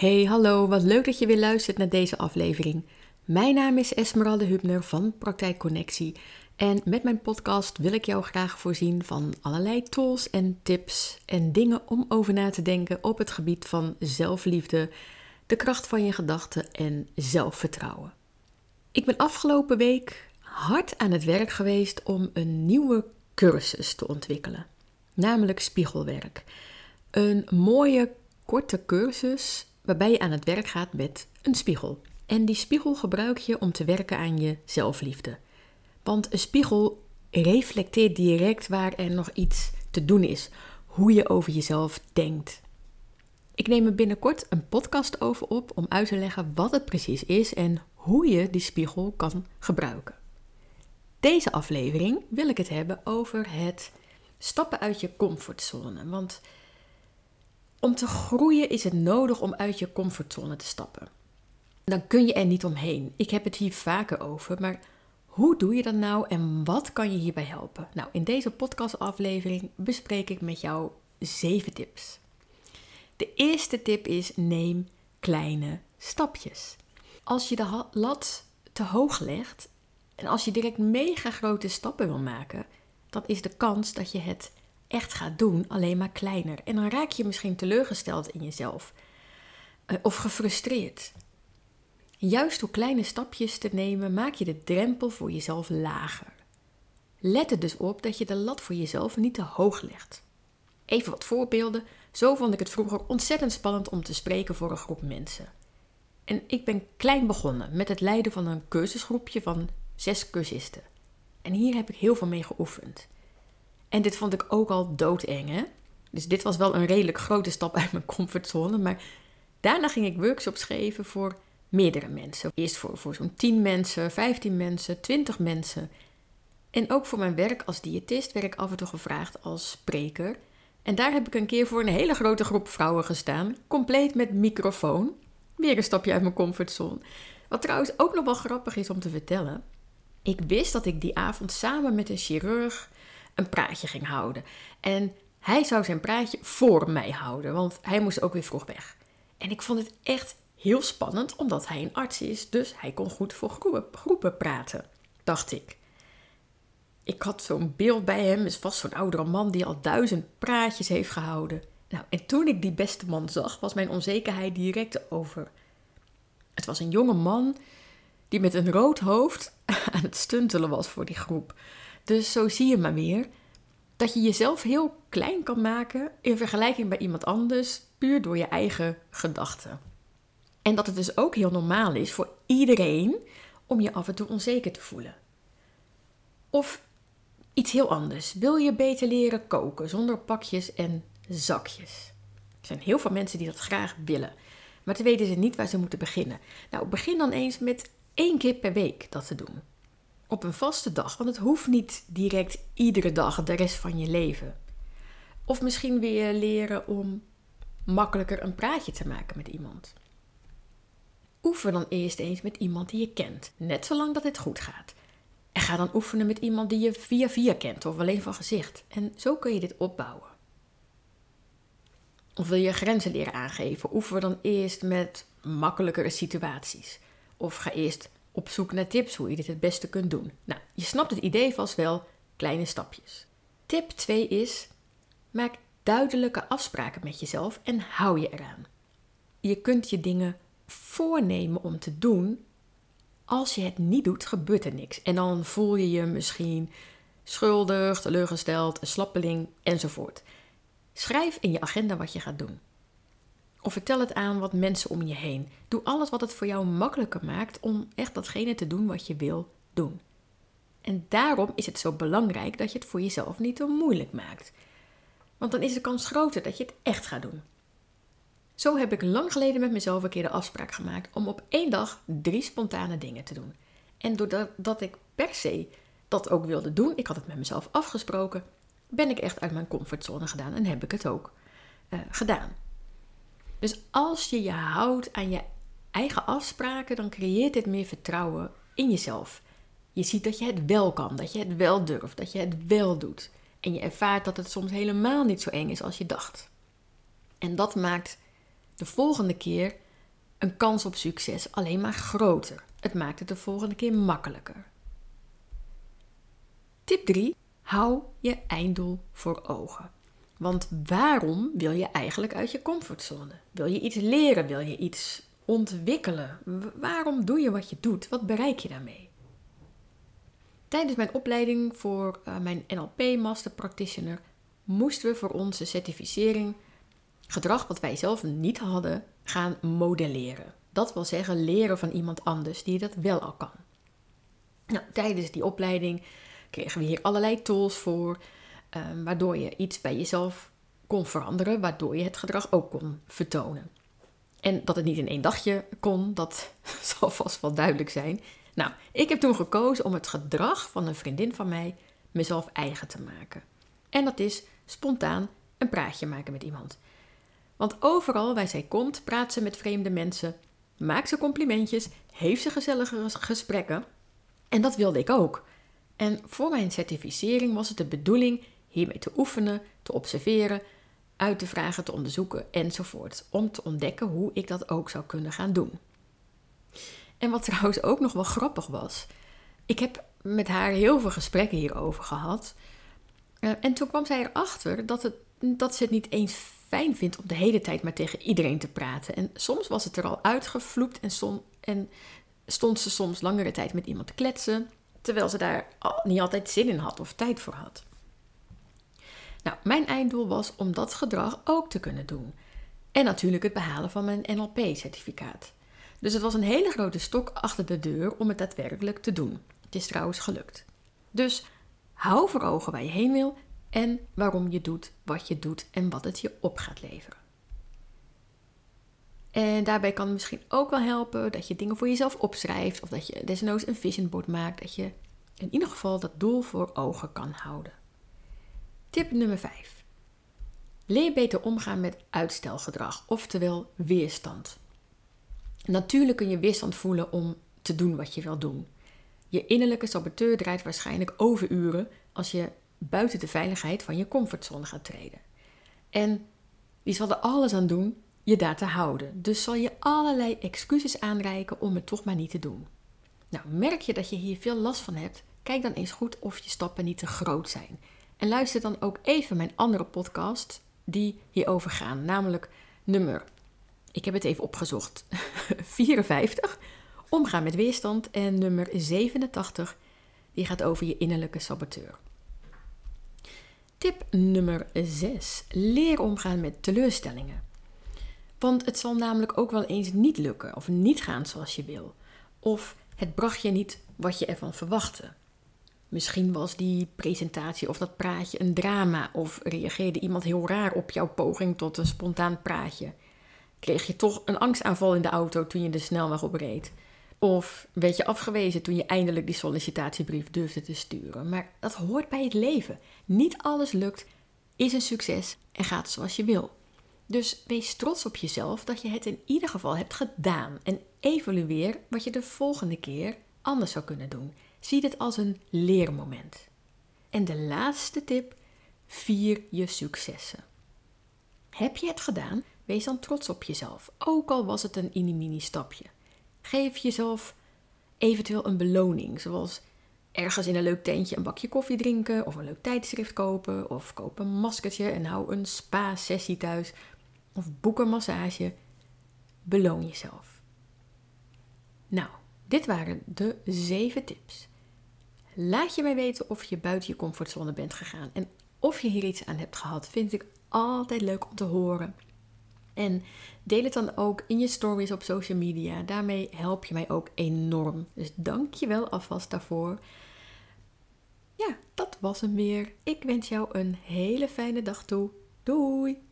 Hey, hallo, wat leuk dat je weer luistert naar deze aflevering. Mijn naam is Esmeralde Hubner van Praktijk Connectie en met mijn podcast wil ik jou graag voorzien van allerlei tools en tips en dingen om over na te denken op het gebied van zelfliefde, de kracht van je gedachten en zelfvertrouwen. Ik ben afgelopen week hard aan het werk geweest om een nieuwe cursus te ontwikkelen, namelijk spiegelwerk. Een mooie korte cursus waarbij je aan het werk gaat met een spiegel. En die spiegel gebruik je om te werken aan je zelfliefde. Want een spiegel reflecteert direct waar er nog iets te doen is, hoe je over jezelf denkt. Ik neem er binnenkort een podcast over op om uit te leggen wat het precies is en hoe je die spiegel kan gebruiken. Deze aflevering wil ik het hebben over het stappen uit je comfortzone. Want om te groeien is het nodig om uit je comfortzone te stappen. Dan kun je er niet omheen. Ik heb het hier vaker over, maar hoe doe je dat nou en wat kan je hierbij helpen? Nou, in deze podcastaflevering bespreek ik met jou zeven tips. De eerste tip is neem kleine stapjes. Als je de lat te hoog legt en als je direct mega grote stappen wil maken, dan is de kans dat je het echt gaat doen alleen maar kleiner. En dan raak je misschien teleurgesteld in jezelf eh, of gefrustreerd. Juist door kleine stapjes te nemen, maak je de drempel voor jezelf lager. Let er dus op dat je de lat voor jezelf niet te hoog legt. Even wat voorbeelden. Zo vond ik het vroeger ontzettend spannend om te spreken voor een groep mensen. En ik ben klein begonnen met het leiden van een cursusgroepje van zes cursisten. En hier heb ik heel veel mee geoefend. En dit vond ik ook al doodeng, hè? Dus dit was wel een redelijk grote stap uit mijn comfortzone. Maar daarna ging ik workshops geven voor meerdere mensen. Eerst voor, voor zo'n 10 mensen, 15 mensen, 20 mensen. En ook voor mijn werk als diëtist werd ik af en toe gevraagd als spreker. En daar heb ik een keer voor een hele grote groep vrouwen gestaan, compleet met microfoon. Weer een stapje uit mijn comfortzone. Wat trouwens ook nog wel grappig is om te vertellen. Ik wist dat ik die avond samen met een chirurg een praatje ging houden. En hij zou zijn praatje voor mij houden, want hij moest ook weer vroeg weg. En ik vond het echt heel spannend, omdat hij een arts is, dus hij kon goed voor groepen, praten, dacht ik. Ik had zo'n beeld bij hem, is vast zo'n oudere man die al duizend praatjes heeft gehouden. Nou, en toen ik die beste man zag, was mijn onzekerheid direct over. Het was een jonge man die met een rood hoofd aan het stuntelen was voor die groep. Dus zo zie je maar weer dat je jezelf heel klein kan maken in vergelijking bij iemand anders, puur door je eigen gedachten. En dat het dus ook heel normaal is voor iedereen om je af en toe onzeker te voelen. Of iets heel anders. Wil je beter leren koken zonder pakjes en zakjes? Er zijn heel veel mensen die dat graag willen, maar te weten ze niet waar ze moeten beginnen. Nou, begin dan eens met één keer per week dat te doen op een vaste dag, want het hoeft niet direct iedere dag de rest van je leven. Of misschien weer leren om makkelijker een praatje te maken met iemand. Oefen dan eerst eens met iemand die je kent, net zolang dat het goed gaat. En ga dan oefenen met iemand die je via via kent of alleen van gezicht. En zo kun je dit opbouwen. Of wil je grenzen leren aangeven? Oefen dan eerst met makkelijkere situaties. Of ga eerst op zoek naar tips hoe je dit het beste kunt doen. Nou, je snapt het idee vast wel, kleine stapjes. Tip 2 is: maak duidelijke afspraken met jezelf en hou je eraan. Je kunt je dingen voornemen om te doen. Als je het niet doet, gebeurt er niks. En dan voel je je misschien schuldig, teleurgesteld, een slappeling enzovoort. Schrijf in je agenda wat je gaat doen. Of vertel het aan wat mensen om je heen. Doe alles wat het voor jou makkelijker maakt om echt datgene te doen wat je wil doen. En daarom is het zo belangrijk dat je het voor jezelf niet te moeilijk maakt. Want dan is de kans groter dat je het echt gaat doen. Zo heb ik lang geleden met mezelf een keer de afspraak gemaakt om op één dag drie spontane dingen te doen. En doordat dat ik per se dat ook wilde doen, ik had het met mezelf afgesproken, ben ik echt uit mijn comfortzone gedaan en heb ik het ook uh, gedaan. Dus als je je houdt aan je eigen afspraken, dan creëert dit meer vertrouwen in jezelf. Je ziet dat je het wel kan, dat je het wel durft, dat je het wel doet. En je ervaart dat het soms helemaal niet zo eng is als je dacht. En dat maakt de volgende keer een kans op succes alleen maar groter. Het maakt het de volgende keer makkelijker. Tip 3. Hou je einddoel voor ogen. Want waarom wil je eigenlijk uit je comfortzone? Wil je iets leren? Wil je iets ontwikkelen? Waarom doe je wat je doet? Wat bereik je daarmee? Tijdens mijn opleiding voor uh, mijn NLP Master Practitioner moesten we voor onze certificering gedrag wat wij zelf niet hadden gaan modelleren. Dat wil zeggen leren van iemand anders die dat wel al kan. Nou, tijdens die opleiding kregen we hier allerlei tools voor, um, waardoor je iets bij jezelf kon veranderen, waardoor je het gedrag ook kon vertonen. En dat het niet in één dagje kon, dat zal vast wel duidelijk zijn. Nou, ik heb toen gekozen om het gedrag van een vriendin van mij mezelf eigen te maken. En dat is spontaan een praatje maken met iemand. Want overal waar zij komt, praat ze met vreemde mensen, maakt ze complimentjes, heeft ze gezellige gesprekken. En dat wilde ik ook. En voor mijn certificering was het de bedoeling hiermee te oefenen, te observeren, uit te vragen, te onderzoeken enzovoort. Om te ontdekken hoe ik dat ook zou kunnen gaan doen. En wat trouwens ook nog wel grappig was. Ik heb met haar heel veel gesprekken hierover gehad. Uh, en toen kwam zij erachter dat, het, dat ze het niet eens fijn vindt om de hele tijd maar tegen iedereen te praten. En soms was het er al uitgevloept en, en stond ze soms langere tijd met iemand te kletsen, terwijl ze daar niet altijd zin in had of tijd voor had. Nou, mijn einddoel was om dat gedrag ook te kunnen doen. En natuurlijk het behalen van mijn NLP-certificaat. Dus het was een hele grote stok achter de deur om het daadwerkelijk te doen. Het is trouwens gelukt. Dus hou voor ogen waar je heen wil en waarom je doet wat je doet en wat het je op gaat leveren. En daarbij kan het misschien ook wel helpen dat je dingen voor jezelf opschrijft of dat je desnoods een vision board maakt, dat je in ieder geval dat doel voor ogen kan houden. Tip nummer 5. Leer beter omgaan met uitstelgedrag, oftewel weerstand. Natuurlijk kun je weerstand voelen om te doen wat je wil doen. Je innerlijke saboteur draait waarschijnlijk overuren als je buiten de veiligheid van je comfortzone gaat treden. En die zal er alles aan doen je daar te houden. Dus zal je allerlei excuses aanreiken om het toch maar niet te doen. Nou, merk je dat je hier veel last van hebt? Kijk dan eens goed of je stappen niet te groot zijn. En luister dan ook even mijn andere podcast die hierover gaan, namelijk nummer, ik heb het even opgezocht, 54, omgaan met weerstand en nummer 87, die gaat over je innerlijke saboteur. Tip nummer 6. Leer omgaan met teleurstellingen. Want het zal namelijk ook wel eens niet lukken of niet gaan zoals je wil. Of het bracht je niet wat je ervan verwachtte. Misschien was die presentatie of dat praatje een drama of reageerde iemand heel raar op jouw poging tot een spontaan praatje. Kreeg je toch een angstaanval in de auto toen je de snelweg opreed. Of werd je afgewezen toen je eindelijk die sollicitatiebrief durfde te sturen. Maar dat hoort bij het leven. Niet alles lukt, is een succes en gaat zoals je wil. Dus wees trots op jezelf dat je het in ieder geval hebt gedaan. En evalueer wat je de volgende keer anders zou kunnen doen. Zie dit als een leermoment. En de laatste tip: vier je successen. Heb je het gedaan? Wees dan trots op jezelf, ook al was het een mini stapje. Geef jezelf eventueel een beloning, zoals ergens in een leuk tentje een bakje koffie drinken, of een leuk tijdschrift kopen, of koop een maskertje en hou een spa-sessie thuis, of boek een massage. Beloon jezelf. Nou, dit waren de zeven tips. Laat je mij weten of je buiten je comfortzone bent gegaan en of je hier iets aan hebt gehad. Vind ik altijd leuk om te horen. En deel het dan ook in je stories op social media. Daarmee help je mij ook enorm. Dus dank je wel alvast daarvoor. Ja, dat was hem weer. Ik wens jou een hele fijne dag toe. Doei!